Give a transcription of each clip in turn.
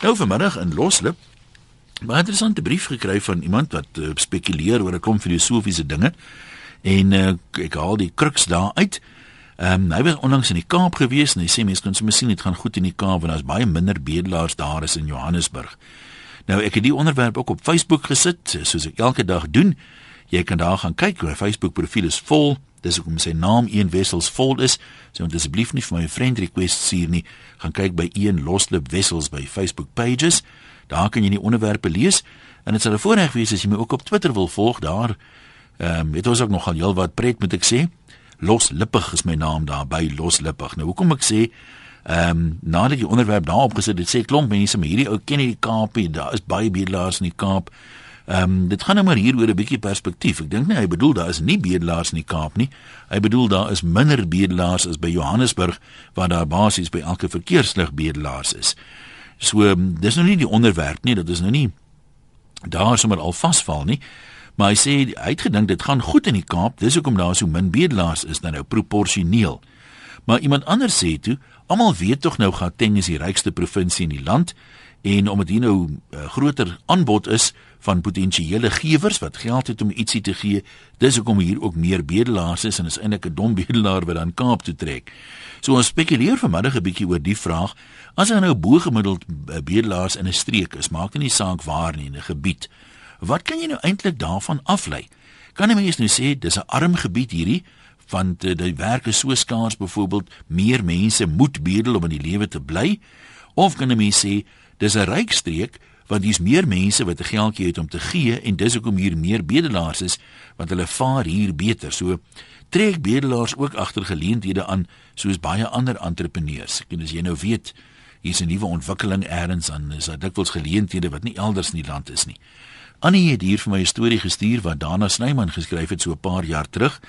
Nou vanmiddag in Loslip baie interessante brief gekry van iemand wat uh, spekuleer oor 'n klomp filosofiese dinge en uh, ek haal die kruks daar uit. Ehm um, hy was onlangs in die Kaap gewees en hy sê mense kan sommer sien dit gaan goed in die Kaap want daar's baie minder bedelaars daar as in Johannesburg. Nou ek het die onderwerp ook op Facebook gesit soos ek elke dag doen. Jy kan daar gaan kyk, my Facebook profiel is vol. Dis hoekom sy naam een wessels vol is. So moet asseblief nie vir my friend request stuur nie. Gaan kyk by een loslip wessels by Facebook pages. Daar kan jy die onderwerpe lees en dit sal 'n voorreg wees as jy my ook op Twitter wil volg. Daar ehm um, het ons ook nogal heelwat pret moet ek sê. Loslippig is my naam daar by Loslippig. Nou hoekom ek sê ehm um, nadat jy onderwerp daarop gesit het, sê klomp mense maar hierdie ou ken nie die Kaap nie. Daar is baie bedelaars in die Kaap. Ehm um, dit gaan nou maar hier oor 'n bietjie perspektief. Ek dink nie hy bedoel daar is nie bedelaars in die Kaap nie. Hy bedoel daar is minder bedelaars as by Johannesburg waar daar basies by elke verkeerslig bedelaars is. So um, dis nou nie die onderwerp nie, dit is nou nie daar sommer al vasval nie. Maar hy sê hy het gedink dit gaan goed in die Kaap, dis hoekom daar so min bedelaars is dan nou proporsioneel. Maar iemand anders sê toe, almal weet tog nou Gauteng is die rykste provinsie in die land en omdat hier nou 'n uh, groter aanbod is van potensiële gewers wat geld het om ietsie te gee, dis hoekom hier ook meer bedelaars is en is eintlik 'n dom bedelaar wat dan Kaap toe trek. So ons spekuleer vanmiddag 'n bietjie oor die vraag, as daar nou bo-gemiddeld eh, bedelaars in 'n streek is, maak dit nie saak waar nie in 'n gebied. Wat kan jy nou eintlik daarvan aflei? Kan 'n mens nou sê dis 'n arm gebied hierdie? want uh, die werk is so skaars byvoorbeeld meer mense moet bedel om in die lewe te bly of kan 'n mens sê dis 'n ryk streek want hier's meer mense wat 'n geldjie het om te gee en dis hoekom hier meer bedelaars is want hulle vaar hier beter. So trek bedelaars ook agter geleenthede aan soos baie ander entrepreneurs. En as jy nou weet hier's 'n nuwe ontwikkeling elders aan is daar dikwels geleenthede wat nie elders in die land is nie. Annie het hier vir my 'n storie gestuur wat Dana Snyman geskryf het so 'n paar jaar terug.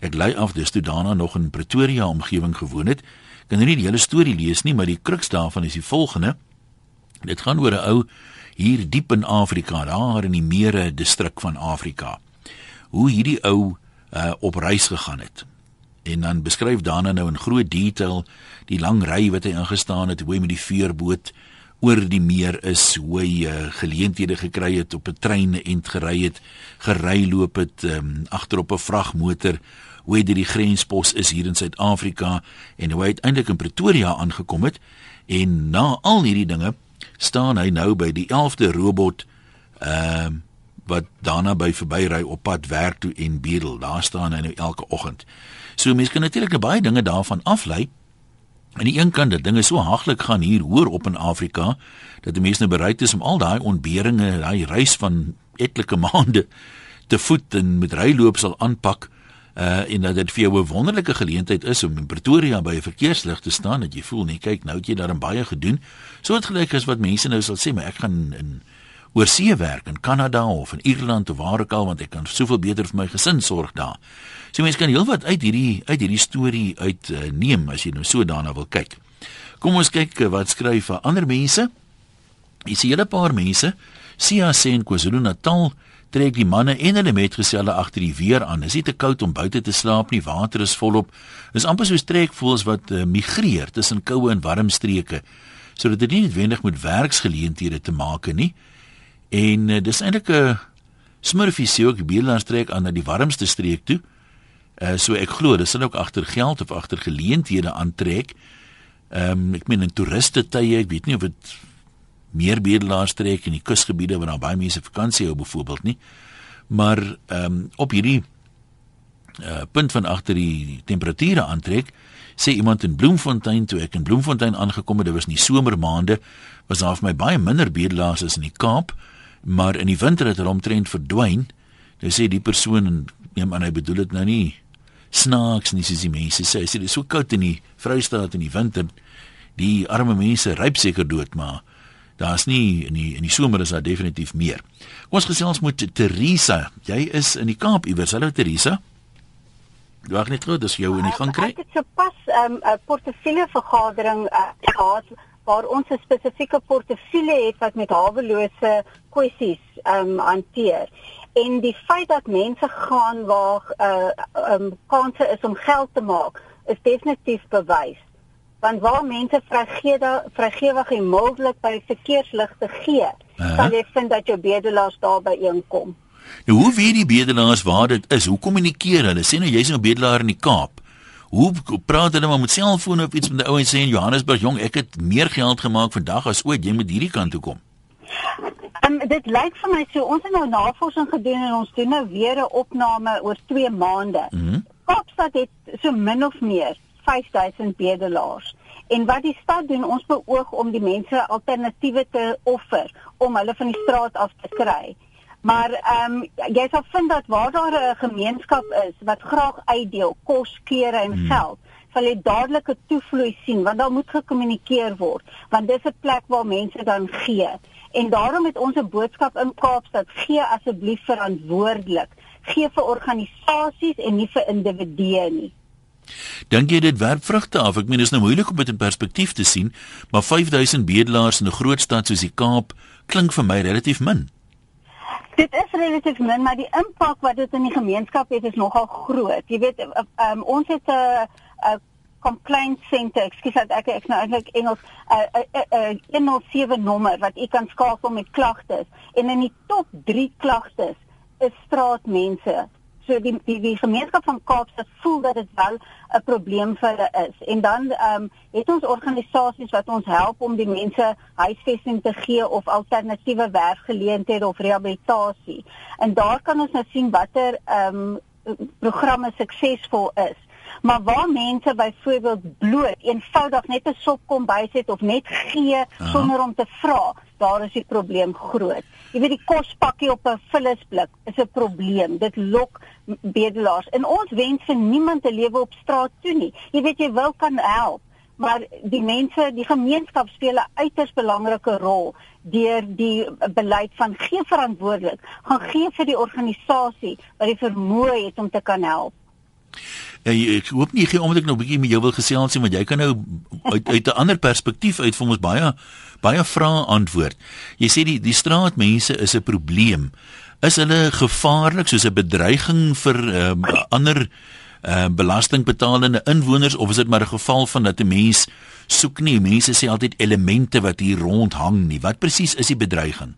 Ek lei af dis toe Dana nog in Pretoria omgewing gewoon het. Kan nou nie die hele storie lees nie, maar die kruks daarvan is die volgende. Dit gaan oor 'n ou hier diep in Afrika, daar in die Mere distrik van Afrika. Hoe hierdie ou uh, op reis gegaan het. En dan beskryf daarna nou in groot detail die lang ry wat hy ingestaan het, hoe hy met die veerboot oor die meer is, hoe hy uh, geleenthede gekry het op 'n trein en gery het, gery loop het um, agter op 'n vragmotor hoe hy die grenspos is hier in Suid-Afrika en hoe hy uiteindelik in Pretoria aangekom het en na al hierdie dinge staan hy nou by die 11de robot ehm uh, wat daarna by verbyry op pad werk toe en bedel. Daar staan hy nou elke oggend. So mense kan natuurlik baie dinge daarvan aflei. Aan die een kant dat dinge so haglik gaan hier hoor op in Afrika dat die mense nou bereid is om al daai ontberinge, daai reis van etlike maande te voet en met ryloop sal aanpak uh en dat dit vir jou 'n wonderlike geleentheid is om in Pretoria by 'n verkeerslig te staan dat jy voel nee kyk nou het jy daar baie gedoen soortgelyk as wat mense nou sal sê maar ek gaan in oorsee werk in Kanada of in Ierland of waar ook al want ek kan soveel beter vir my gesin sorg daar. So mense kan heelwat uit hierdie uit hierdie storie uit uh, neem as jy nou so daarna wil kyk. Kom ons kyk uh, wat skryf vir ander mense. Jy sien 'n paar mense. Sia sê in KwaZulu-Natal trek die manne en hulle metgeselle agter die weer aan. Is dit te koud om buite te slaap nie? Water is volop. Dis amper soos trekvoels wat uh, migreer tussen koue en warm streke. Sodat dit nie noodwendig met werksgeleenthede te maak het nie. En uh, dis eintlik 'n smurfie se ook Bieland trek aan na die warmste streek toe. Uh so ek glo dis hulle ook agter geld of agter geleenthede aantrek. Ehm um, ek meen in toeriste tye, ek weet nie of dit meer bedelaars trek in die kusgebiede waar daar baie mense vakansie hou byvoorbeeld nie. Maar ehm um, op hierdie uh punt van agter die temperature aantrek, sê iemand in Bloemfontein toe ek in Bloemfontein aangekom het, dit was nie somermaande, was daar vir my baie minder bedelaars as in die Kaap, maar in die winter het hulle omtrent verdwyn. Hulle sê die persoon en neem aan hy bedoel dit nou nie snaaks nie soos die mense sê. Hy sê dit is so koud in die Vrystaat in die winter. Die arme mense ryp seker dood, maar daar's nie in die in die somer is daar definitief meer. Kom ons gesels met Teresa. Jy is in die Kaap iewers. Hallo Teresa. Wag net gou, dis jou in die gang kry. Ek het sopas 'n um, portefeulje vergadering uh, gehad waar ons 'n spesifieke portefeulje het wat met hawelose kwessies um hanteer. En die feit dat mense gaan waar 'n uh, um kanse is om geld te maak, is definitief bewys want waar mense vrygewig en mildelik by verkeersligte gee, uh -huh. sal jy vind dat jou bedelaars daar by inkom. Nou hoe weet die bedelaars waar dit is? Hoe kommunikeer hulle? Sê nou jy's 'n bedelaar in die Kaap. Hoe praat hulle maar met selfone of iets met die ou en sê in Johannesburg, jong, ek het meer geld gemaak vandag as ooit, jy moet hierdie kant toe kom. Um, dit lyk vir my so ons het nou navorsing gedoen en ons doen nou weer 'n opname oor 2 maande. Mm -hmm. Kaapstad het so min of meer 5000 bedelaars. En wat die stad doen, ons beoog om die mense alternatiewe te offer om hulle van die straat af te kry. Maar ehm um, jy sal vind dat waar daar 'n gemeenskap is wat graag uitdeel kos, klere en hmm. geld, sal jy dadelik 'n toevloei sien want daar moet gekommunikeer word want dis 'n plek waar mense dan gee. En daarom het ons 'n boodskap in Kaapstad: gee asseblief verantwoordelik. Gee vir organisasies en nie vir individue nie. Dink jy dit werp vrugte af? Ek meen dit is nou moeilik om dit in perspektief te sien, maar 5000 bedelaars in 'n groot stad soos die Kaap klink vir my relatief min. Dit is relatief min, maar die impak wat dit in die gemeenskap het is nogal groot. Jy weet, um, ons het 'n 'n complaint center, ekskuus dat ek ek nou eintlik Engels 'n 'n 107 nommer wat u kan skakel met klagtes. En in die top 3 klagtes is straatmense so die die, die gemeenskap van Kaapstad voel dat dit wel 'n probleem vir hulle is. En dan ehm um, het ons organisasies wat ons help om die mense huisvesting te gee of alternatiewe werkgeleenthede of rehabilitasie. En daar kan ons nou sien watter ehm um, programme suksesvol is. Maar waar mense byvoorbeeld bloot eenvoudig net 'n sop kom bysit of net gee Aha. sonder om te vra, daar is die probleem groot. Jy weet die kospakkie op 'n vullisblik is 'n probleem. Dit lok bedelaars. En ons wens vir niemand te lewe op straat toe nie. Jy weet jy wil kan help, maar die mense, die gemeenskap speel 'n uiters belangrike rol deur die beleid van gee verantwoordelik, gaan gee vir die organisasie wat die vermoë het om te kan help. Ja, ek hoop nie gee omdat ek nou 'n bietjie met jou wil gesels nie, want jy kan nou uit uit 'n ander perspektief uit vir ons baie baie vrae antwoord. Jy sê die die straatmense is 'n probleem. Is hulle gevaarlik soos 'n bedreiging vir um, ander uh, belastingbetalende inwoners of is dit maar 'n geval van dat 'n mens soek nie mense sê altyd elemente wat hier rond hang nie. Wat presies is die bedreiging?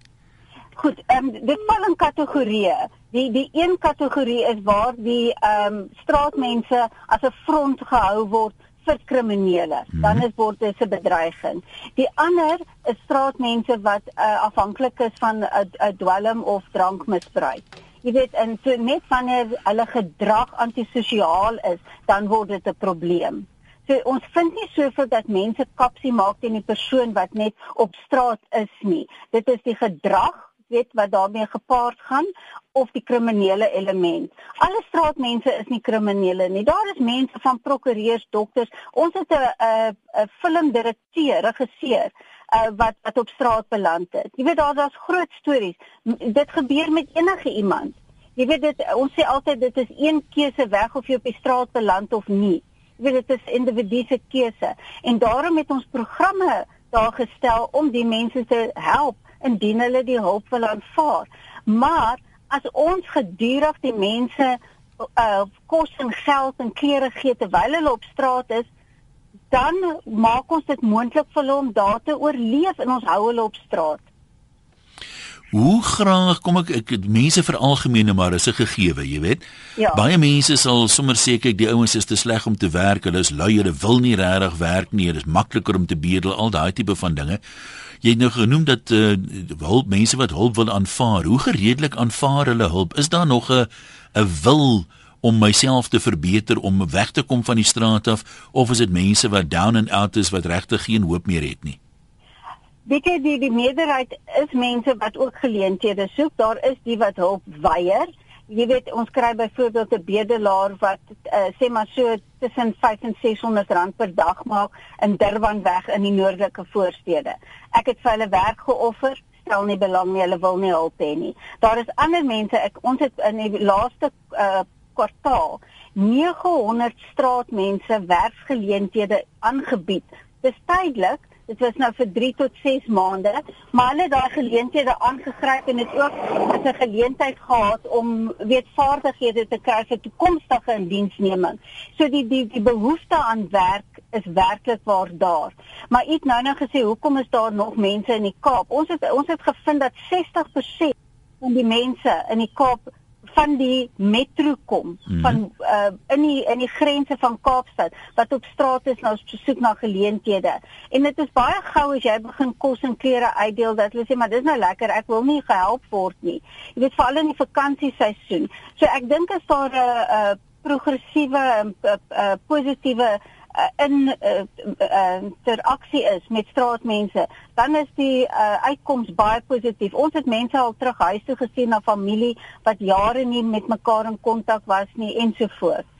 Goed, ehm um, dit val in kategorieë. Die die een kategorie is waar die ehm um, straatmense as 'n front gehou word vir kriminele. -hmm. Dan is word dit 'n bedreiging. Die ander is straatmense wat uh, afhanklik is van 'n uh, uh, dwelm of drankmisbruik. Jy weet, en so net wanneer hulle gedrag antisosiaal is, dan word dit 'n probleem. So ons vind nie soveel dat mense kapsie maak teen die persoon wat net op straat is nie. Dit is die gedrag weet wat daarmee gepaard gaan of die kriminele element. Alle straatmense is nie kriminele nie. Daar is mense van prokureurs, dokters. Ons het 'n 'n 'n filmdirekteur, regisseur uh, wat wat op straat beland het. Jy weet daar daar's groot stories. Dit gebeur met enige iemand. Jy weet dit ons sê altyd dit is een keuse weg of jy op die straat beland of nie. Jy weet dit is individuele keuse en daarom het ons programme daar gestel om die mense te help indien hulle die hulp wil aanvaar. Maar as ons gedurig die mense uh kos en geld en klere gee terwyl hulle op straat is, dan maak ons dit moontlik vir hulle om daar te oorleef en ons hou hulle op straat. Hoe graag kom ek ek mense vir algemene maar is 'n gegewe, jy weet. Ja. Baie mense sal sommer sê kyk die ouens is te sleg om te werk, hulle is lui, hulle wil nie regtig werk nie, dit is makliker om te bedel, al daai tipe van dinge. Jy het nou genoem dat uh, hulp mense wat hulp wil aanvaar, hoe gereedelik aanvaar hulle hulp? Is daar nog 'n 'n wil om myself te verbeter om weg te kom van die straat af of is dit mense wat down and out is wat regtig geen hoop meer het nie? Weet jy die die meerderheid is mense wat ook geleenthede soek. Daar is die wat hulp weier jy weet ons kry byvoorbeeld 'n bedelaar wat uh, sê maar so tussen 5 en 600 rand per dag maak in Durban weg in die noordelike voorstede. Ek het vir hulle werk geoffer, stel nie belang nie, hulle wil nie help hê nie. Daar is ander mense, ek ons het in die laaste uh, kwartaal 900 straatmense werksgeleenthede aangebied. Dis tydelik Dit was nou vir 3 tot 6 maande, maar hulle het daai geleenthede aangegryp en dit ook as 'n geleentheid gehad om weetvaardighede te kry vir toekomstige indiensneming. So die die die behoefte aan werk is werklik waar daar. Maar iets nou nou gesê, hoekom is daar nog mense in die Kaap? Ons het ons het gevind dat 60% van die mense in die Kaap van die metro kom mm van uh, in die in die grense van Kaapstad wat op straat is nou soek na geleenthede. En dit is baie gou as jy begin kos en klere uitdeel dat hulle sê maar dis nou lekker, ek wil nie gehelp word nie. Jy weet veral in die vakansieseisoen. So ek dink as daar 'n uh, uh, progressiewe en uh, uh, positiewe uh, in uh, uh, interaksie is met straatmense, dan is die uh, uitkoms baie positief. Ons het mense al terug huis toe gesien na familie wat jare nie met mekaar in kontak was nie ensovoorts.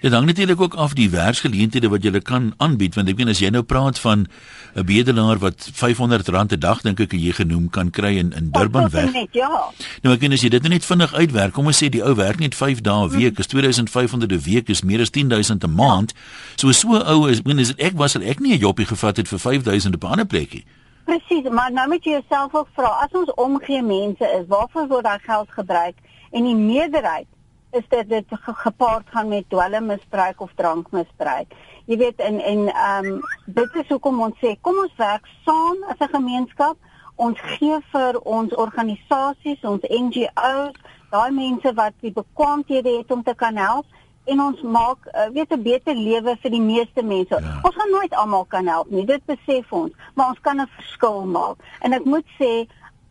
Dit hang natuurlik ook af die werksgeleenthede wat jy kan aanbied want ek weet as jy nou praat van 'n bedelaar wat R500 'n dag dink ek jy genoem kan kry in in Durban weg. Net, ja. Nou ek weet as jy dit net vinnig uitwerk, kom ons sê die ou werk net 5 dae 'n week, is 2500 'n week, is meer as 10000 'n maand. So so ou is, ek weet ek was ek nie 'n jobbie gevat het vir 5000 op 'n ander plekie. Presies, maar nou moet jy jouself ook vra, as ons omgee mense is, waarvoor word daai geld gebruik? En die meerderheid is dit dit gepaard gaan met dwelmmisbruik of drankmisbruik. Jy weet en en ehm um, dit is hoekom ons sê kom ons werk saam as 'n gemeenskap. Ons gee vir ons organisasies, ons NGO's, daai mense wat die bekwaamhede het om te kan help en ons maak uh, weet 'n beter lewe vir die meeste mense. Ja. Ons gaan nooit almal kan help nie, dit besef ons, maar ons kan 'n verskil maak. En ek moet sê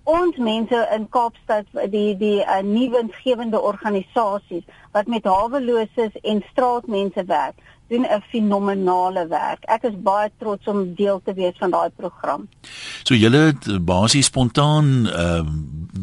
ons mense in Kaapstad die die uh, nuwensgewende organisasies wat met haweloses en straatmense werk doen 'n fenominale werk. Ek is baie trots om deel te wees van daai program. So julle het basies spontaan ehm uh,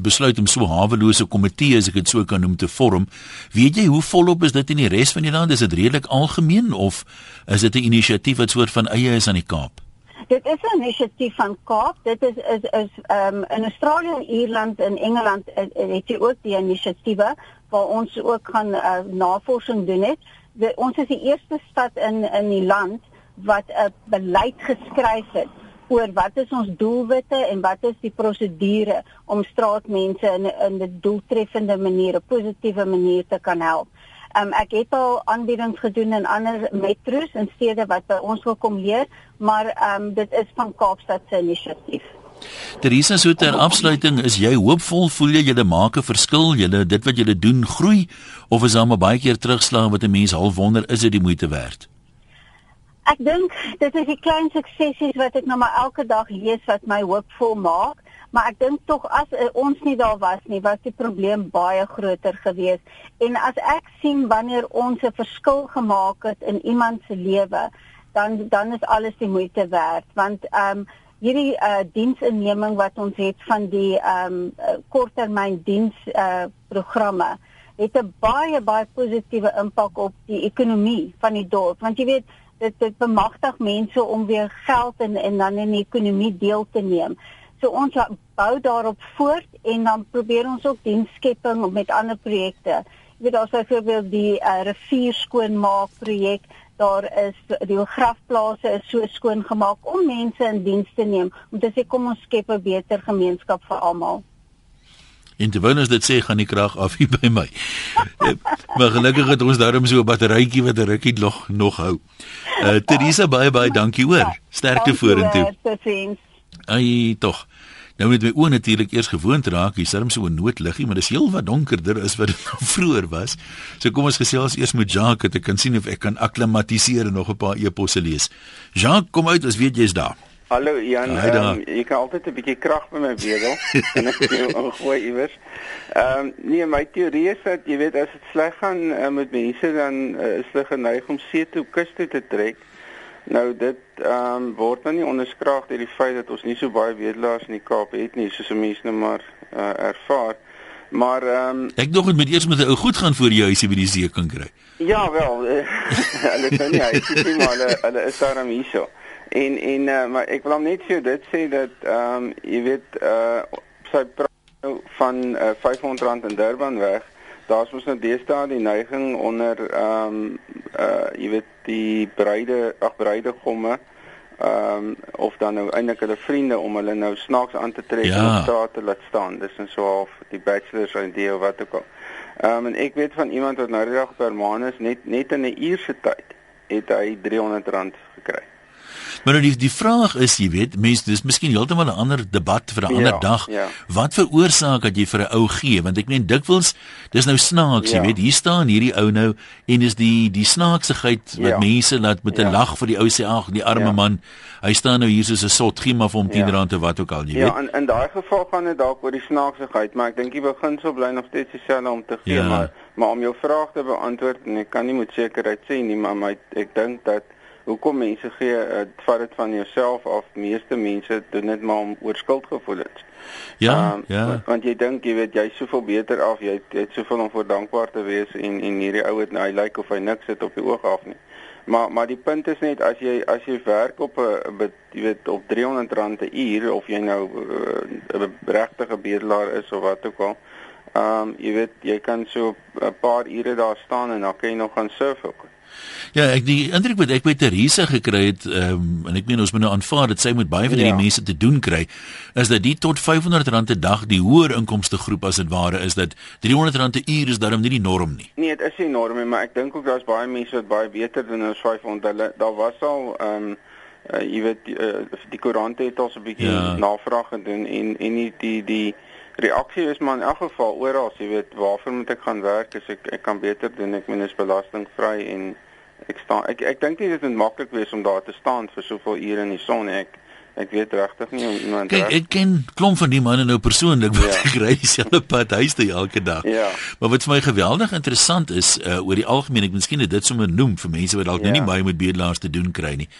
besluit om so hawelose komitee as ek dit so kan noem te vorm. Weet jy hoe volop is dit in die res van die land? Is dit redelik algemeen of is dit 'n inisiatief wat soort van eie is aan die Kaap? Dit is 'n inisiatief van Kaap. Dit is is is ehm um, in Australië en Ierland en Engeland uh, het jy ook die inisiatiewe waar ons ook gaan uh, navorsing doen het. De, ons is die eerste stad in in die land wat 'n beleid geskryf het oor wat is ons doelwitte en wat is die prosedure om straatmense in 'n 'n doeltreffende manier, 'n positiewe manier te kan help. Um, ek het al aanbiedings gedoen in ander metro's en stede wat by ons wil kom leer, maar um, dit is van Kaapstad se inisiatief. Teresa, so ter afsluiting, is jy hoopvol voel jy julle maak 'n verskil, julle dit wat julle doen groei of is daar maar baie keer terugslag wat 'n mens half wonder is dit die moeite werd? Ek dink dit is die klein suksesies wat ek nou maar elke dag lees wat my hoopvol maak maar ek dink tog as uh, ons nie daar was nie, was die probleem baie groter geweest. En as ek sien wanneer ons 'n verskil gemaak het in iemand se lewe, dan dan is alles die moeite werd, want ehm um, hierdie uh, diensinneming wat ons het van die ehm um, korttermyn diens uh, programme het 'n baie baie positiewe impak op die ekonomie van die dorp, want jy weet dit dit bemagtig mense om weer geld in en dan in die ekonomie deel te neem. So ons bou daarop voort en dan probeer ons ook diensskepping met ander projekte. Jy weet daar's byvoorbeeld die uh, rivier skoonmaak projek. Daar is die grafplase is so skoon gemaak om mense in diens te neem om te sê kom ons skep 'n beter gemeenskap vir almal. En terwyl ons dit sê, gaan die krag af hier by my. maar gelukkig het ons daarom so 'n batterytjie wat 'n rukkie nog nog hou. Uh Teresa baie baie dankie hoor. Sterkte vorentoe. Ai tog. Nou moet my oë natuurlik eers gewoond raak, hier sit so 'n noodliggie, maar dis heel wat donkerder as wat dit nou vroeër was. So kom ons gesels eers met Jacques, dat ek kan sien of ek kan akklimatiseer en nog 'n paar e-posse lees. Jacques, kom uit, as weet jy's daar. Hallo Jan, um, ek kan altyd 'n bietjie krag met my wedel en ek wil gooi iewers. Ehm um, nee, my teorie is dat jy weet as dit sleg gaan uh, met mense dan uh, is hulle geneig om see toe kus toe te trek. Nou dit ehm um, word nou nie onderskraag deur die feit dat ons nie so baie wedelaars in die Kaap het nie, soos mense nou maar uh, ervaar. Maar ehm um, Ek dink dit moet eers met 'n ou goed gaan voor jy huisie by die see kan kry. Ja wel, uh, hulle kan nie hy sê maar hulle hulle is daar om hierso. En en uh, maar ek wil hom net vir dit sê dat ehm um, jy weet uh sy nou van uh, R500 in Durban weg daar's mos nou deesdae die neiging onder ehm um, uh jy weet die bruide ag bruidegomme ehm um, of dan nou eintlik hulle vriende om hulle nou snaaks aan te trek ja. en op straat te laat staan. Dis en so half die bachelors idee of wat ook al. Ehm um, en ek weet van iemand wat nou die dag per maand is net net in 'n uur se tyd het hy R300 gekry. Maar nou die die vraag is, jy weet, mense, dis miskien heeltemal 'n ander debat vir 'n ja, ander dag. Ja. Wat veroorsaak dat jy vir 'n ou gee? Want ek meen dikwels, dis nou snaaks, ja. jy weet, hier staan hierdie ou nou en dis die die snaaksigheid wat ja. mense laat met 'n ja. lag vir die ou sê, ag, die arme ja. man. Hy staan nou hier soos 'n sot, gee maar vir hom 10 ja. rand of wat ook al, jy ja, weet. Ja, in in daai geval gaan dit dalk oor die snaaksigheid, maar ek dink die beginsel bly nog steeds dieselfde om te gee, ja. maar maar om jou vraag te beantwoord en ek kan nie met sekerheid sê nie, maar my, ek dink dat hoekom mense gee uh, vat dit van jouself af? Meeste mense doen dit maar om oor skuldgevoelens ja um, ja. want, want jy dink jy weet jy's soveel beter af jy het, het soveel om voor dankbaar te wees en en hierdie ou het nou hy lyk of hy niks het op die oog af nie. Maar maar die punt is net as jy as jy werk op 'n jy weet op 300 rand 'n uur of jy nou eh, 'n uh, regte bedelaar is of wat ook al ehm um, jy weet jy kan so 'n paar ure daar staan en dan kan jy nog gaan surf ook Ja, ek die indruk wat ek by Teresa gekry het, ehm um, en ek meen ons moet nou aanvaar dat sy met baie van hierdie ja. mense te doen kry, is dat die tot R500 'n dag die hoër inkomste groep as dit ware is dat R300 'n uur is daarom nie die norm nie. Nee, dit is nie norm nie, maar ek dink ook daar's baie mense wat baie beter doen as 500. Hulle daar was al ehm um, uh, jy weet die, uh, die koerante het al so 'n bietjie ja. navraag gedoen en en die die die reaksie is maar in elk geval oral, jy weet, waarvoor moet ek gaan werk as ek ek kan beter doen, ek meen is belastingvry en ek staan ek ek dink nie dit is maklik wees om daar te staan vir soveel ure in die son ek ek weet regtig nie om iemand Kijk, ek ken klomp van die manne nou persoonlik wat ja. ry dieselfde pad huis toe elke dag ja maar wat vir my geweldig interessant is uh, oor die algemeen ek miskien dit sommer noem vir mense wat dalk nou ja. nie baie met bedelaars te doen kry nie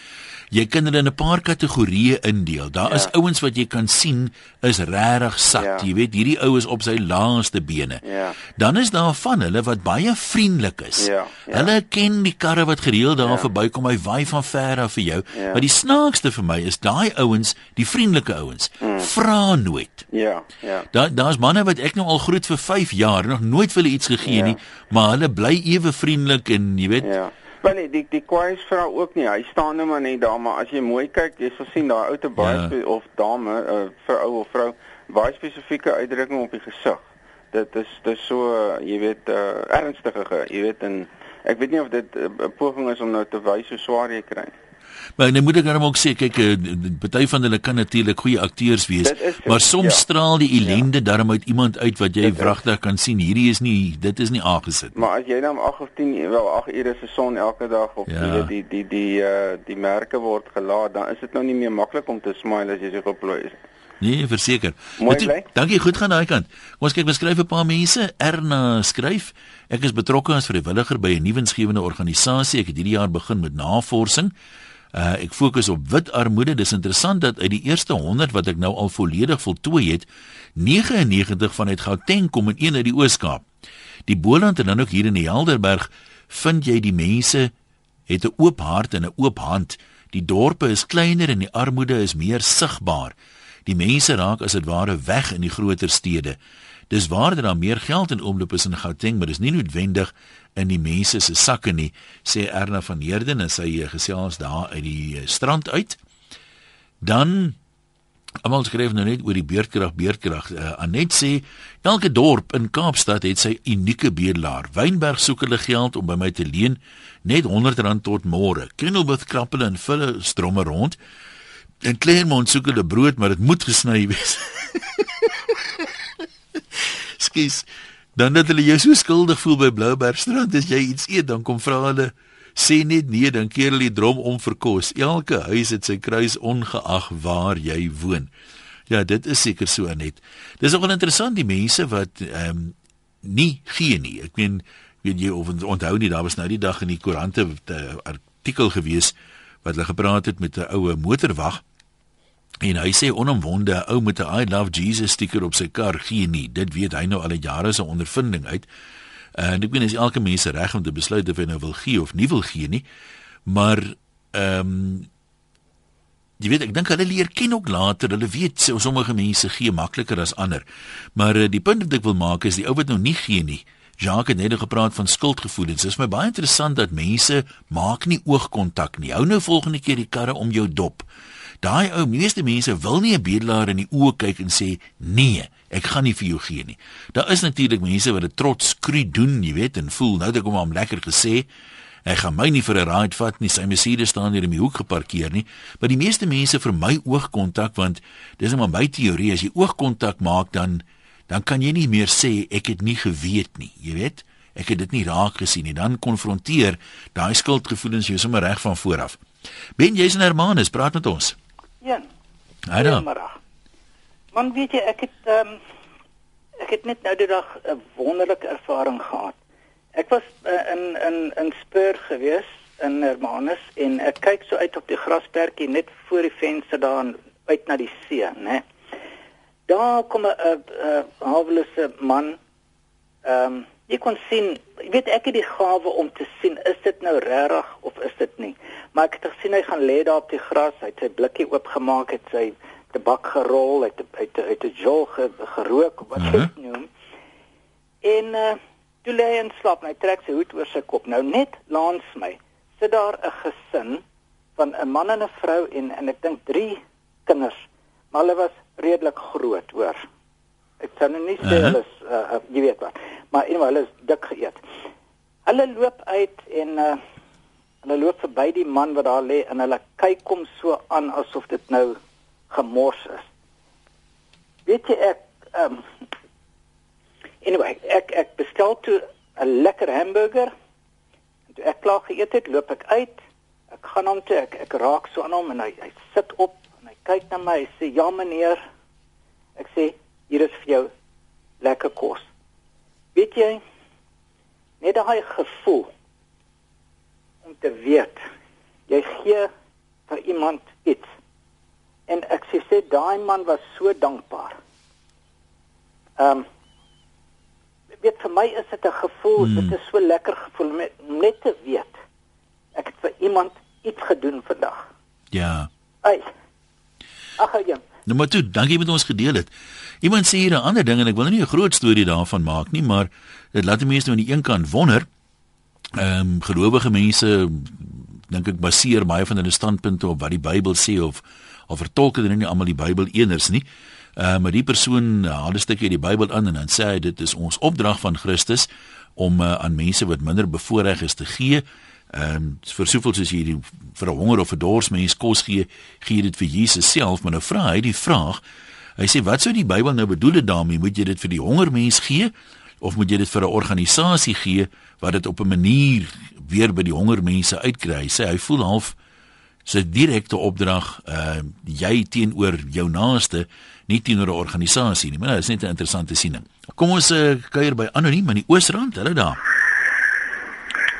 jy kan hulle in 'n paar kategorieë indeel. Daar ja. is ouens wat jy kan sien is regtig sat. Ja. Jy weet, hierdie ou is op sy laaste bene. Ja. Dan is daar van hulle wat baie vriendelik is. Ja. Ja. Hulle ken die karre wat gereeld daar ja. verbykom. Hy waai van ver af vir jou. Ja. Maar die snaakste vir my is daai ouens, die vriendelike ouens, mm. vra nooit. Ja, ja. Daar daar's manne wat ek nou al groet vir 5 jaar, nog nooit vir hulle iets gegee ja. nie, maar hulle bly ewe vriendelik en jy weet Ja. Maar nee, die die kwais vrou ook nie. Hy staan net maar net daar, maar as jy mooi kyk, jy sal sien daai ou te baie ja. of dame, uh, vir ou of vrou, baie spesifieke uitdrukking op die gesig. Dit is dis so, uh, jy weet, uh, ernstige, jy weet en ek weet nie of dit 'n uh, poging is om nou te wys hoe swaar jy kry nie. Maar nou moet ek dan ook sê kyk eh, party van hulle kan natuurlik goeie akteurs wees, maar soms ja. straal die ellende ja. darm uit iemand uit wat jy wragtig kan sien. Hierdie is nie dit is nie aangesit nie. Maar as jy dan 8 of 10 wel 8 ure se son elke dag op ja. die die die die uh die merke word gelaat, dan is dit nou nie meer maklik om te smile as jy so geplooi is. Nee, verseker. Dankie, goed gaan daai kant. Kom ons kyk beskryf 'n paar mense. Erna skryf: Ek is betrokke as vrywilliger by 'n nuwensgewende organisasie. Ek het hierdie jaar begin met navorsing. Uh, ek fokus op wit armoede. Dis interessant dat uit die eerste 100 wat ek nou al volledig voltooi het, 99 van uit Gauteng kom en een uit die Oos-Kaap. Die Boland en dan ook hier in die Helderberg vind jy die mense het 'n oop hart en 'n oop hand. Die dorpe is kleiner en die armoede is meer sigbaar. Die mense raak as dit ware weg in die groter stede. Dis waar dat daar meer geld in omloop is in Gauteng, maar dis nie noodwendig in die mense se sakke nie, sê Erna van Heerden en sy eh, gesels daar uit die eh, strand uit. Dan almal skryf nou net oor die beerdkrag beerdkrag. Uh, Anet sê elke dorp in Kaapstad het sy unieke bedelaar. Wynberg soek hulle geld om by my te leen net R100 tot môre. Kenilworth krap hulle en vulle stromme rond. En Claremont soek hulle brood, maar dit moet gesny wees. Skus dan dat hulle jou so skuldig voel by Bloubergstrand as jy iets eet dan kom vra hulle sê net nee dan keer hulle die drom om vir kos. Elke huis het sy kruis ongeag waar jy woon. Ja dit is seker so net dis ook interessant die mense wat ehm um, nie gee nie. Ek meen weet jy of onthou nie daar was nou die dag in die koerante 'n artikel gewees wat hulle gepraat het met 'n oue motorwag En hy sê onomwonde, ou met 'n I love Jesus stiker op sy kar gee nie. Dit weet hy nou al jare se ondervinding uit. En ek weet is elke mens reg om te besluit of hy nou wil gee of nie wil gee nie. Maar ehm um, jy weet ek dink hulle leer ken ook later. Hulle weet sommige mense gee makliker as ander. Maar uh, die punt wat ek wil maak is die ou wat nou nie gee nie, Jacques het net gepraat van skuldgevoelens. Dit is my baie interessant dat mense maak nie oogkontak nie. Hou nou volgende keer die karre om jou dop. Daai ou meeste mense wil nie 'n bedelaar in die oë kyk en sê nee, ek gaan nie vir jou gee nie. Daar is natuurlik mense wat dit trots skru doen, jy weet, en voel nou dat ek hom am lekker gesê. Ek gaan my nie vir 'n ride vat nie. Sy Mercedes staan hier in die hoek geparkeer nie. Maar die meeste mense vermy oogkontak want dis net maar my teorie as jy oogkontak maak dan dan kan jy nie meer sê ek het nie geweet nie, jy weet? Ek het dit nie raak gesien nie. Dan konfronteer daai skuldgevoelens jou sommer reg van voor af. Ben jy's in Hermanus, praat met ons. Ja. Haai dan. Man weet jy ek het um, ek het net nou die dag 'n wonderlike ervaring gehad. Ek was uh, in in in Spur gewees in Hermanus en ek kyk so uit op die grasperkie net voor die venster daar uit na die see, né? Daar kom 'n 'n hawelose man. Ehm um, jy kon sien, jy weet ek het die gawe om te sien is dit nou regtig of is dit nie? Maar ek het gesien hy gaan lê daar op die gras, hy het sy blikkie oopgemaak, het sy tabak gerol, hy het uit uit 'n jol gerook wat jy uh -huh. noem. En uh toe lê hy in slaap, hy trek sy hoed oor sy kop. Nou net langs my sit daar 'n gesin van 'n man en 'n vrou en en ek dink 3 kinders. Maar hulle was redelik groot, hoor. Ek sê nou nie sê uh -huh. hulle is uh, jy weet wat, maar eenmal hulle is dik geëet. Hulle loop uit en uh hulle loop verby die man wat daar lê en hulle kyk hom so aan asof dit nou gemors is. Weet jy ek um, anyway, ek ek bestel toe 'n lekker hamburger. Toe ek klaar geëet het, loop ek uit. Ek gaan hom toe, ek ek raak so aan hom en hy hy sit op en hy kyk na my. Hy sê: "Ja meneer." Ek sê: "Hier is vir jou lekker kos." Weet jy? Net daai gevoel om te weet jy gee vir iemand iets. En ek sê sê daai man was so dankbaar. Ehm um, weet vir my is dit 'n gevoel, hmm. dit is so lekker gevoel met net te weet ek het vir iemand iets gedoen vandag. Ja. Ai. Ag ja. Nou maar toe, dankie met ons gedeel het. Iemand sê hier 'n ander ding en ek wil nie 'n groot storie daarvan maak nie, maar dit laat mense nou aan die een kant wonder. Ehm um, gelowige mense dink ek baseer baie van hulle standpunte op wat die Bybel sê of of vertolk dit nie almal die Bybel eners nie. Uh maar die persoon haal 'n stukkie uit die Bybel aan en dan sê hy dit is ons opdrag van Christus om uh, aan mense wat minder bevoordeel is te gee. Ehm um, vir soveel soos jy die vir 'n honger of 'n dors mens kos gee, gee dit vir Jesus self, maar nou vra hy die vraag. Hy sê wat sou die Bybel nou bedoel daarmee? Moet jy dit vir die honger mens gee of moet jy dit vir 'n organisasie gee wat dit op 'n manier weer by die honger mense uitkry? Hy sê hy voel half sy direkte opdrag uh jy teenoor jou naaste nie teenoor 'n organisasie nie maar dit is net 'n interessante siening kom ons uh, kuier by anoniem in die Oosrand hulle daar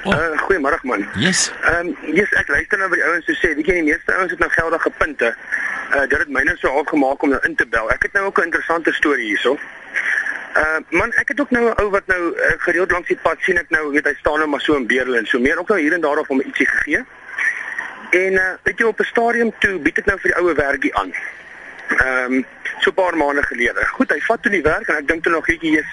Oh. Uh, Goeiemôre man. Yes. Ehm um, yes, ek luister nou by die ouens so sê, weet jy die meeste ouens het nou geldige punte. Uh dit het my net so afgemaak om nou in te bel. Ek het nou ook 'n interessante storie hierso. Uh man, ek het ook nou 'n ou wat nou uh, gereeld langs die pad sien ek nou, weet hy staan nou maar so in Beerle en so meer ook nou hier en daar of hom ietsie gegee. En uh weet jy op 'n stadium toe bied ek nou vir die oue werkie aan. Ehm um, so 'n paar maande gelede. Goed, hy vat toe die werk en ek dink toe nog hierdie is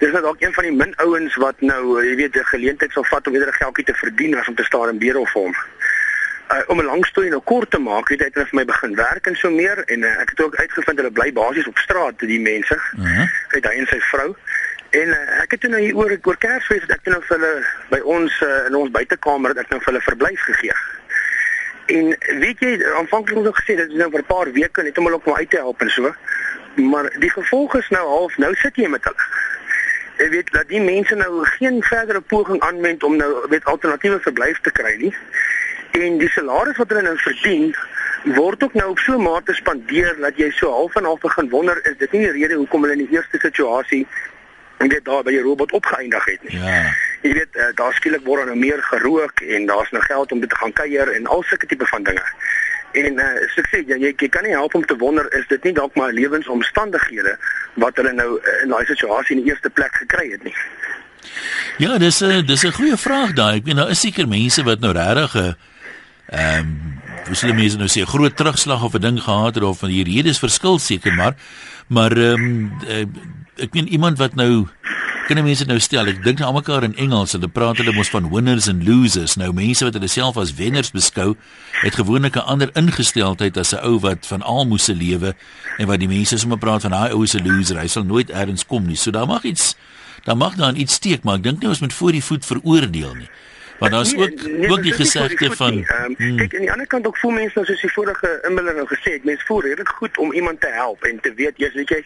dis nou dalk een van die min ouens wat nou jy weet 'n geleentheid sal vat om 'n geldjie te verdien as om te staan in Beerle of hom. Uh, om 'n lang storie nou kort te maak, het hy net vir my begin werk en so meer en uh, ek het ook uitgevind hulle bly basies op straat, die mense. Uh -huh. Hy daai en sy vrou. En uh, ek het toe nou hier oor oor Kersfees dat ek nou vir hulle by ons uh, in ons buitekamer dat ek nou vir hulle verblyf gegee. En weet jy, aanvanklik het ek gesê dit is nou vir 'n paar weke net om hulle op my uit te help en so. Maar die gevolg is nou half nou sit jy met hulle. Jy weet dat die mense nou geen verdere poging aanwend om nou weet alternatiewe verblyf te kry nie. En die salaris wat hulle nou verdien word ook nou op so 'n mate spandeer dat jy so half en half begin wonder is dit nie die rede hoekom hulle in die eerste situasie net daar by die robot opgeëindig het nie. Ja jy weet uh, daar skielik word nou meer gerook en daar's nou geld om te gaan kuier en al sulke tipe van dinge. En uh, ek sê jy, jy jy kan nie help om te wonder is dit nie dalk maar lewensomstandighede wat hulle nou uh, in daai situasie in die eerste plek gekry het nie. Ja, dis 'n dis 'n goeie vraag daai. Ek meen daar is seker mense wat nou regtig 'n ehm um, hoe sou mense nou sê groot terugslag of 'n ding gehad het of van die redes verskil seker maar maar ehm um, ek meen iemand wat nou kan mense nou stel, ek dink nou almekaar in Engels, hulle praat hulle mos van winners and losers. Nou mense wat hulle self as wenners beskou, het gewoonlik 'n ander ingesteldheid as 'n ou wat van almoëse lewe en wat die mense sommer praat van daai ou is 'n loser. Hy sal nooit elders kom nie. So daar mag iets daar mag dan iets steek, maar ek dink nie ons moet voor die voet veroordeel nie. Maar daar's Nee, ook nee, nee, ook die gesegde van nie. Ehm, hmm, Kyk, aan die ander kant ook voel mense nou soos die vorige inbeller nou gesê het, mense voel redelik goed om iemand te help en te weet jy's weet jy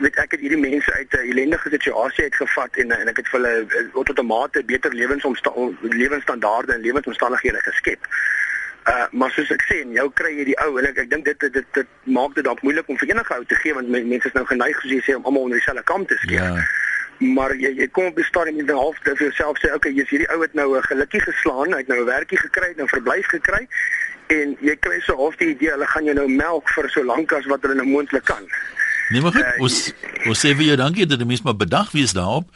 weet ek het hierdie mense uit 'n ellendige situasie uitgevat en en ek het vir hulle eh, tot 'n mate beter lewensomstandighede lewensstandaarde en lewensomstandighede geskep. Uh maar soos ek sê, jou kry jy die ou en ek ek dink dit dit dit, dit maak dit dalk moeilik om vir enige ou te gee want men- mense is nou geneig soos jy sê om almal onder dieselfde kam te skeer. ja. Maar jy jy kom op die stadium en dan half vir jouself sê, okay, jy's hierdie ou het nou 'n gelukkie geslaan, hy het nou 'n werkie gekry, nou verblyf gekry en jy kry so half die idee hulle gaan jou nou melk vir so lank as wat hulle nou moontlik kan. Nee, maar goed, Eh, Uh, ons ons sê vir jou dankie dat jy mens maar bedag wees daarop.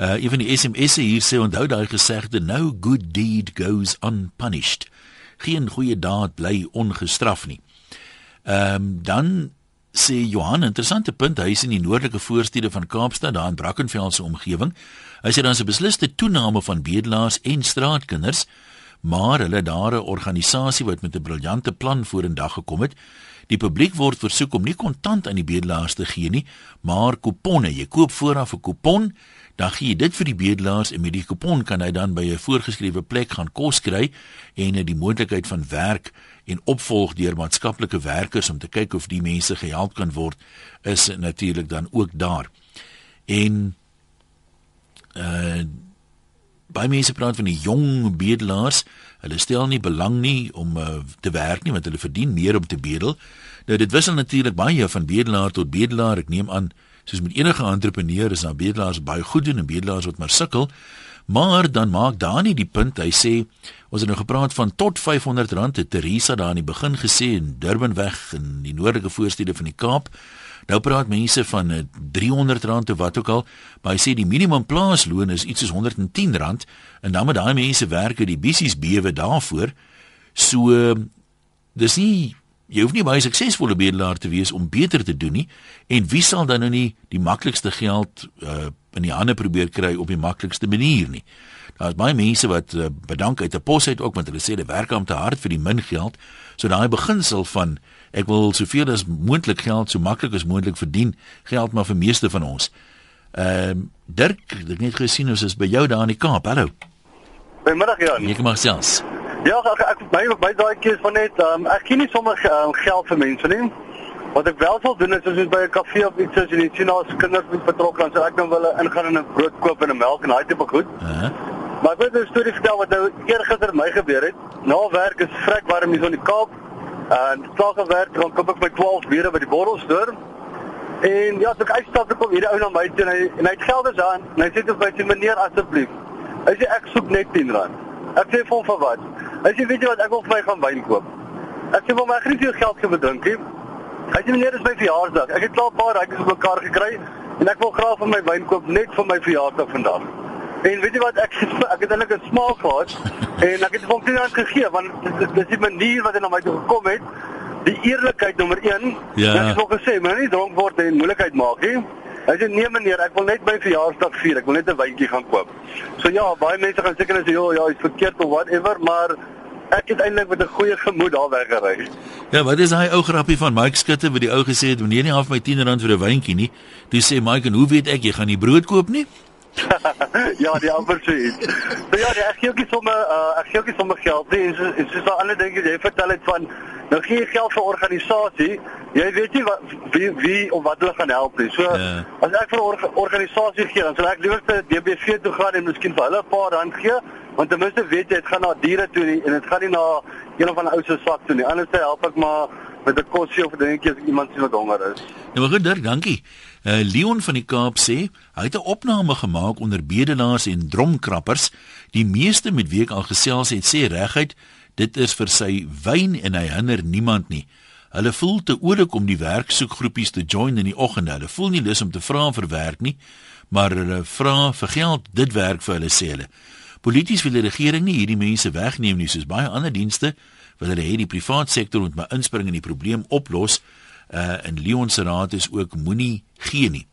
Uh een van die SMS'e hier sê onthou daai gesegde no good deed goes unpunished. Geen goeie daad bly ongestraf nie. Ehm um, dan sê Johan interessante punt hy is in die noordelike voorstede van Kaapstad daar in Brackenfell se omgewing. Hy sê dan 'n besliste toename van bedelaars en straatkinders, maar hulle daar 'n organisasie wat met 'n briljante plan vorendag gekom het. Die publiek word versoek om nie kontant aan die bedelaars te gee nie, maar kuponne. Jy koop vooraf 'n kupon, dan gee jy dit vir die bedelaars en met die kupon kan hy dan by 'n voorgeskrewe plek gaan kos kry en die moontlikheid van werk en opvolg deur maatskaplike werkers om te kyk of die mense gehelp kan word is natuurlik dan ook daar. En uh baie mense praat van die jong bedelaars. Hulle stel nie belang nie om uh, te werk nie want hulle verdien meer om te bedel. Nou dit wissel natuurlik baie van bedelaar tot bedelaar. Ek neem aan soos met enige entrepreneur is daar bedelaars baie goed doen en bedelaars wat maar sukkel. Maar dan maak Dani die punt. Hy sê ons het nou gepraat van tot R500 het Teresa daar in die begin gesê in Durbanweg in die noordelike voorstede van die Kaap. Nou praat mense van eh, R300 of wat ook al, maar hy sê die minimum plaasloon is iets soos R110 en dan moet daai mense werk uit die bissies bewe daarvoor. So dis nie jy hoef nie baie suksesvolle bedelaar te wees om beter te doen nie en wie sal dan nou nie die maklikste geld uh, in die hande probeer kry op die maklikste manier nie. Daar's baie mense wat uh, bedank uit 'n pos uit ook want hulle sê hulle werk om te hard vir die min geld. So daai beginsel van ek wil soveel as moontlik geld so maklik as moontlik verdien, geld maar vir meeste van ons. Ehm uh, Dirk, ek het net gesien ons is by jou daar in die Kaap. Hallo. Goeiemiddag Jan. Jy kom maar selfs. Ja, ek ek my my daai keer van net um, ek gee nie sommer um, geld vir mense nie. Wat ek wel sal doen is as ons by 'n kafee of iets en jy sien daar's kinders met betrokke dan sal ek dan wil ingaan en 'n brood koop en 'n melk en daai tipe goed. Uh -huh. Maar ek wil 'n storie vertel wat nou eergister my gebeur het. Na werk is vrek warm hier so in die Kaap. En slaag werk dan koop ek my 12 biere by die borrelstoer. En ja, toe ek uitstap toe kom hierdie ou na my toe en hy en hy het geld is aan. En hy sê vir my meneer asseblief. Hy sê ek soek net R10. Ek sê vir hom vir wat? Hy sê weet jy wat ek wil vir my gaan wyn koop. Ek sê vir my ek het nie veel geld drink nie. Hy sê meneer dis my verjaarsdag. Ek het klaar 'n paar rykes op mekaar gekry en ek wil graag vir my wyn koop net vir my verjaarsdag vandag. En weet jy wat ek ek het eintlik 'n smaak gehad en ek het hom nie eens gegee want dis, dis die manier wat hy na my toe gekom het. Die eerlikheid nommer 1. Ja. Ek het nog gesê, maar nie dronk word en moeilikheid maak nie. Hy sê nee meneer, ek wil net my verjaarsdag vier. Ek wil net 'n wyntjie gaan koop. So ja, baie mense gaan seker sê, "Ja, ja, is verkeerd of whatever," maar ek het eintlik met 'n goeie gemoed daar weggery. Ja, wat is daai ou grappie van Mike Skutte wat die ou gesê het wanneer nie half my 10 rand vir 'n wyntjie nie. Toe sê Mike, "En hoe weet ek jy gaan nie brood koop nie?" Ja, die amper so iets. So ja, nee, ek gee ook nie sommer uh, ek gee ook nie sommer geld nie. En so en soos daai ander dinge jy vertel het van nou gee jy geld vir organisasie. Jy weet nie wat wie wie of wat hulle gaan help nie. So Ja. as ek vir 'n orga, organisasie gee, dan sal ek liewer te DBV toe gaan en miskien vir hulle 'n paar rand gee, want ten minste weet jy dit gaan na diere toe nie, en dit gaan nie na een of ander ou se sak toe nie. Anders help ek maar met 'n kosie of 'n dingetjie as iemand sien wat honger is. Nou goed, Dirk, dankie. Uh Leon van die Kaap sê hy het 'n opname gemaak onder bedelaars en dromkrappers. Die meeste met wie ek al gesels het, sê reguit dit is vir sy wyn en hy hinder niemand nie. Hulle voel te oulik om die werksoekgroepies te join in die oggende. Hulle voel nie lus om te vra vir werk nie, maar hulle vra vir geld. Dit werk vir hulle sê hulle. Polities wil die regering nie hierdie mense wegneem nie, soos baie ander dienste wil hulle hê die privaat sektor moet maar inspring en die probleem oplos. Uh in Leon se raad is ook moenie gee nie.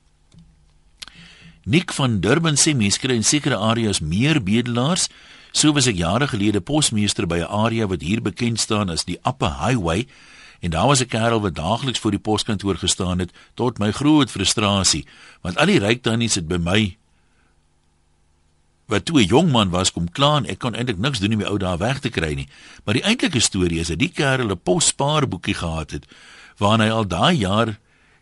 Nick van Durban sê mense kry in sekere areas meer bedelaars. So was ek jare gelede posmeester by 'n area wat hier bekend staan as die Upper Highway en daar was 'n kerel wat daagliks voor die poskantoor gestaan het tot my groot frustrasie want al die ryk tannies het by my wat toe 'n jong man was kom klaan ek kon eintlik niks doen om my ou daar weg te kry nie maar die eintlike storie is dat die kerel 'n posspaarboekie gehad het waarin hy al daai jaar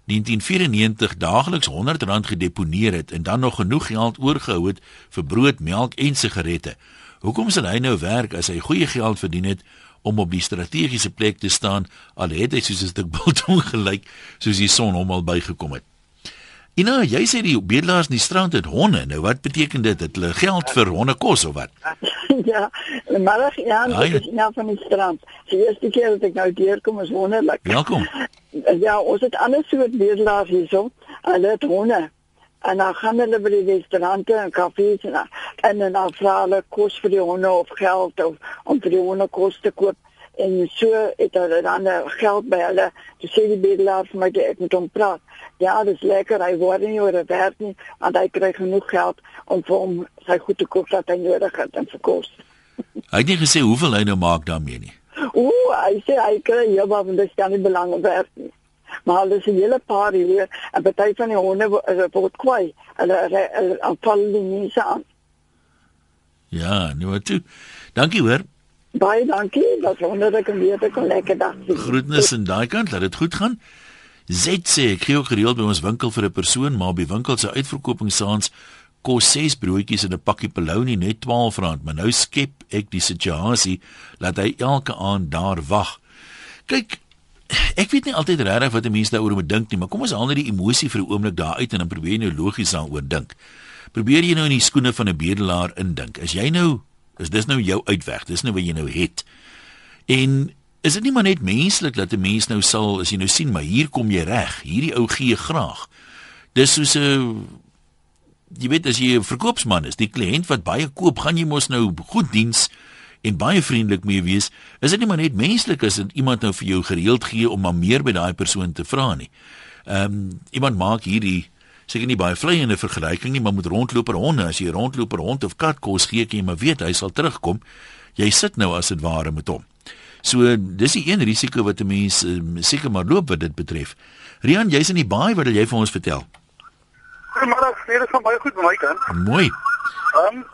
1994 daagliks R100 gedeponeer het en dan nog genoeg geld oorgehou het vir brood, melk en sigarette. Hoekom sal hy nou werk as hy goeie geld verdien het om op die strategiese plek te staan al het hy soos 'n stuk biltong gelyk soos die son hom al bygekom het? Ina, jy sê die bedelaars in die strand het honde. Nou wat beteken dit? Het hulle geld vir honde kos of wat? ja, maar ja, dit is nou van die strand. Die eerste keer dat ek nou hier kom is wonderlik. Welkom. Ja, ons het ander soort bedelaars hierso. Hulle het honde. En dan gaan hulle by die restaurante en kafees en en dan vra hulle kos vir die honde of geld of om vir die honde kos te koop en so het hulle dan geld by hulle. Dis sê die bedelaar vir my ek moet hom praat ja, dis lekker, hy word nie oor 'n werk nie, want hy kry genoeg geld om vir hom sy goed te koop wat hy nodig het en vir kos. hy het nie gesê hoeveel hy nou maak daarmee nie. Ooh, hy sê hy kry ja, maar dit is nie belangrik werk nie. Maar dis 'n hele paar hier, 'n party van die honde word kwai. Hulle aanval die mense aan. Ja, nou toe. Dankie hoor. Baie dankie. Dat wonderlik om weer te kon lekker dag. Groetnis in daai kant, laat dit goed gaan. Zet sê ek kry ook gereeld by ons winkel vir 'n persoon, maar by winkel se uitverkopingssaans kos 6 broodjies en 'n pakkie polony net R12, maar nou skep ek die situasie dat hy elke aand daar wag. Kyk, ek weet nie altyd regtig wat 'n mens daaroor moet dink nie, maar kom ons haal net die emosie vir 'n oomblik daar uit en dan probeer jy nou logies daaroor dink. Probeer jy nou in die skoene van 'n bedelaar indink. As jy nou, is dis nou jou uitweg, dis nou wat jy nou het. En Is dit nie maar net menslik dat 'n mens nou sal as jy nou sien maar hier kom jy reg, hierdie ou gee graag. Dis soos 'n jy weet as jy 'n verkoopsman is, die kliënt wat baie koop, gaan jy mos nou goed diens en baie vriendelik mee wees. Is dit nie maar net menslik as iemand nou vir jou gereeld gee om maar meer by daai persoon te vra nie. Ehm um, iemand maak hierdie seker nie baie vlei in 'n vergelyking nie, maar met rondloper honde, as jy rondloper hond of kat kos gee, kan jy maar weet hy sal terugkom. Jy sit nou as dit ware met hom. So dis die een risiko wat 'n mens uh, seker maar loop wat dit betref. Rian, jy's in die baai, wat wil jy vir ons vertel? Goeiemôre, nee, dit gaan baie goed met my kant. Mooi. Ehm um,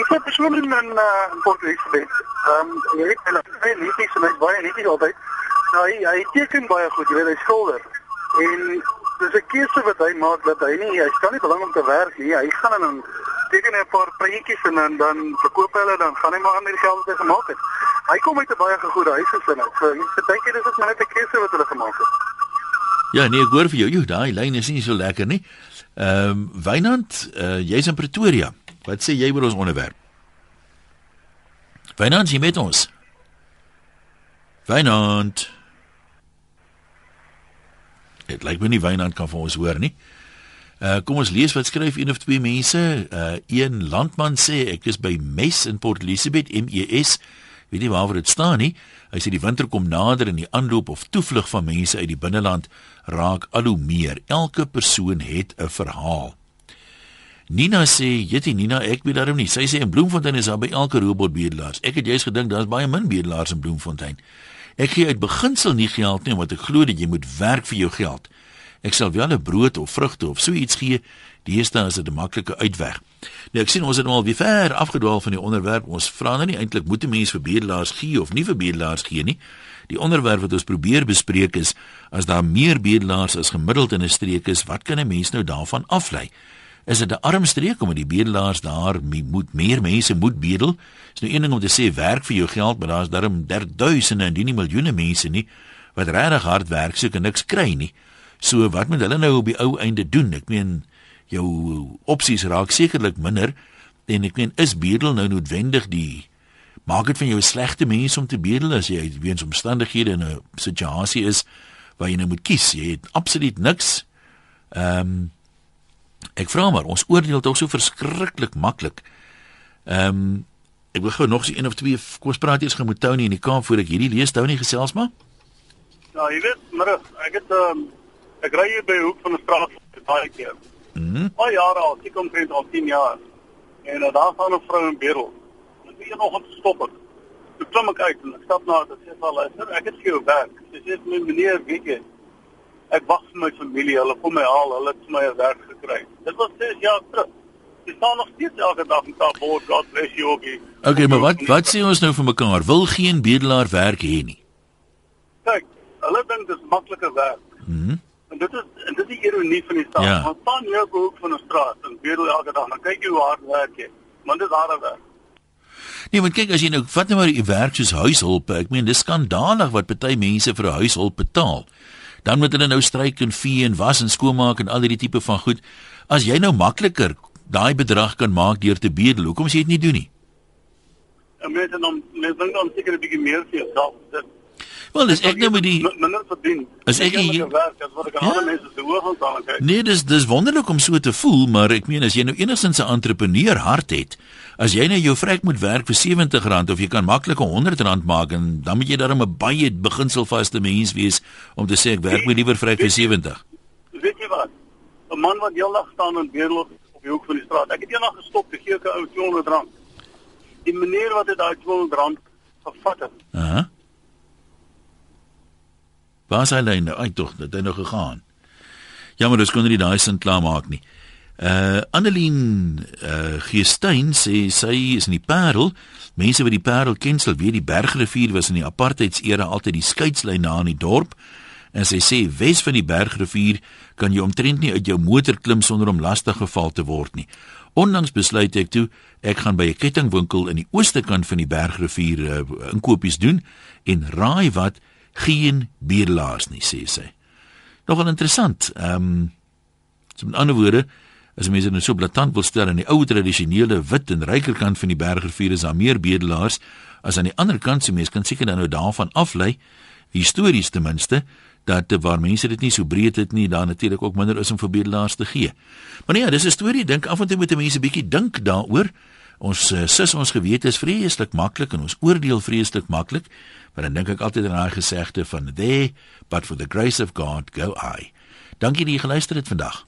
ek het om in uh, Port Elizabeth. Ehm um, jy weet hulle sê nie net baie nie dis altyd. Nou hy, hy teken baie goed, jy weet hy skilder. En dis 'n keuse wat hy maak dat hy nie hy stel nie belang om te werk nie. Hy gaan in 'n teken 'n paar prentjies en dan dan verkoop hulle dan gaan hy maar aan met die geld wat hy gemaak het. Hy kom uit 'n baie gegoede huisgesin uit. So ek dink dit is net 'n keuse wat hulle gemaak het. Ja, nee, ek hoor vir jou. Jy daai lyn is nie so lekker nie. Ehm um, Wynand, uh, jy's in Pretoria. Wat sê jy oor ons onderwerp? Wynand, jy met ons? Wynand. Dit lyk my nie Wynand kan vir ons hoor nie. Uh kom ons lees wat skryf een of twee mense. Uh een landman sê ek is by Mes in Port Elizabeth M E S. Weet nie waar dit staan nie. Hy sê die winter kom nader en die aanloop of toevlug van mense uit die binneland raak al hoe meer. Elke persoon het 'n verhaal. Nina sê, "Jette Nina, ek weet daarom nie. Sy sê in Bloemfontein is daar by elke robot bedelaars. Ek het juis gedink daar's baie min bedelaars in Bloemfontein. Ek gee uit beginsel nie geld nie omdat ek glo dat jy moet werk vir jou geld. Ek sal wel 'n brood of vrugte of so iets gee. Eerste is 'n maklike uitweg. Nou ek sien ons het nou al weer ver afgedwaal van die onderwerp. Ons vra nou nie eintlik moet 'n mens vir bedelaars gee of nie vir bedelaars gee nie. Die onderwerp wat ons probeer bespreek is as daar meer bedelaars as gemiddeld in 'n streek is, wat kan 'n mens nou daarvan aflei? Is dit 'n arm streek omdat die bedelaars daar moet meer mense moet bedel? Is nou een ding om te sê werk vir jou geld, maar daar's darm derduisende en nie miljoene mense nie wat regtig hard werk soek en niks kry nie. So wat moet hulle nou op die ou einde doen? Ek meen jou opsies raak sekerlik minder en ek meen is bedel nou noodwendig die maak dit van jou 'n slegte mens om te bedel as jy weens omstandighede in 'n situasie is waar jy nou moet kies. Jy het absoluut niks. Ehm um, ek vra maar, ons oordeel tog so verskriklik maklik. Ehm um, ek wil gou nog so een of twee kom ons praat eers gemoet Tony in die kamer voor ek hierdie lees Tony gesels maar. Ja, jy weet, maar ek het ehm um, ek ry hier by hoek van die straat baie keer. Mhm. Al jare al, ek kom prent al 10 jaar. En uh, daar gaan 'n vrou in Bedel. En ek nog om te stop het. Toe klim ek uit en ek stap na haar en sê vir haar, "Luister, ek het vir jou werk." Sy sê "Meneer, weet jy, ek wag vir my familie, hulle kom my haal, hulle het vir my 'n werk gekry." Dit was 6 jaar terug. Sy staan nog steeds elke dag in Tabor, God bless you, okay. Okay, maar wat wat sê ons nou vir mekaar? Wil geen bedelaar werk hê nie. Kyk, hulle dink dit is maklike werk. Mhm. En dit is en dit is die ironie van die staat. Ja. Want staan jy op 'n hoek van 'n straat en bedel elke dag, dan kyk jy hoe hard werk jy. Want dit is harde werk. Nee, want kyk as jy nou vat net maar die werk soos huishulp, ek meen dis skandalig wat party mense vir 'n huishulp betaal. Dan moet hulle nou stryk en vee en was en skoonmaak en al hierdie tipe van goed. As jy nou makliker daai bedrag kan maak deur te bedel, hoekom sê jy dit nie doen nie? En mense dan mense dink dan seker 'n bietjie meer vir jouself. Dit Wel, dis ek nou met die minder verdien. As ek hier- werk as wat ek aan Ja. ander mense se hoë gaan staan kyk. Nee, dis dis wonderlik om so te voel, maar ek meen as jy nou enigstens 'n entrepreneur hart het, as jy nou jou vrek moet werk vir R70 of jy kan maklik R100 maak en dan moet jy daarom 'n baie beginselvaste mens wees om te sê ek werk my liewer vrek vir 70. Weet jy wat? 'n Man wat heeldag staan en bedel op, die hoek van die straat. Ek het eendag gestop te gee 'n ou R200. Die meneer wat dit daai R200 gevat het. Aha. Waar is hy lyn nou? Ai tog, dit het nou gegaan. Jammer, dis kon nie daai sin klaar maak nie. Uh Annelien uh Geesteyn sê sy is in die Parel. Mense wat die Parel ken sal weet die Bergrivier was in die apartheidsera altyd die skeidslyn na in die dorp. En sy sê wes van die Bergrivier kan jy omtrent nie uit jou motor klim sonder om lastig geval te word nie. Onlangs besluit ek toe ek gaan by 'n kettingwinkel in die ooste kant van die Bergrivier uh, inkopies doen en raai wat geen bedelaars nie sê sy. Nogal interessant. Ehm um, so met ander woorde As mense nou so blaatant wil stel aan die ou tradisionele wit en ryker kant van die bergrivier is daar meer bedelaars as aan die ander kant, so mense kan seker dan nou daarvan aflei histories ten minste dat eh, waar mense dit nie so breed het nie, daar natuurlik ook minder is om vir bedelaars te gee. Maar nee, dis 'n storie, dink af en toe moet mense bietjie dink daaroor. Ons uh, sis ons gewete is vreeslik maklik en ons oordeel vreeslik maklik, maar dan dink ek altyd aan daai gesegde van there but for the grace of God go I. Dankie dat jy geluister het vandag.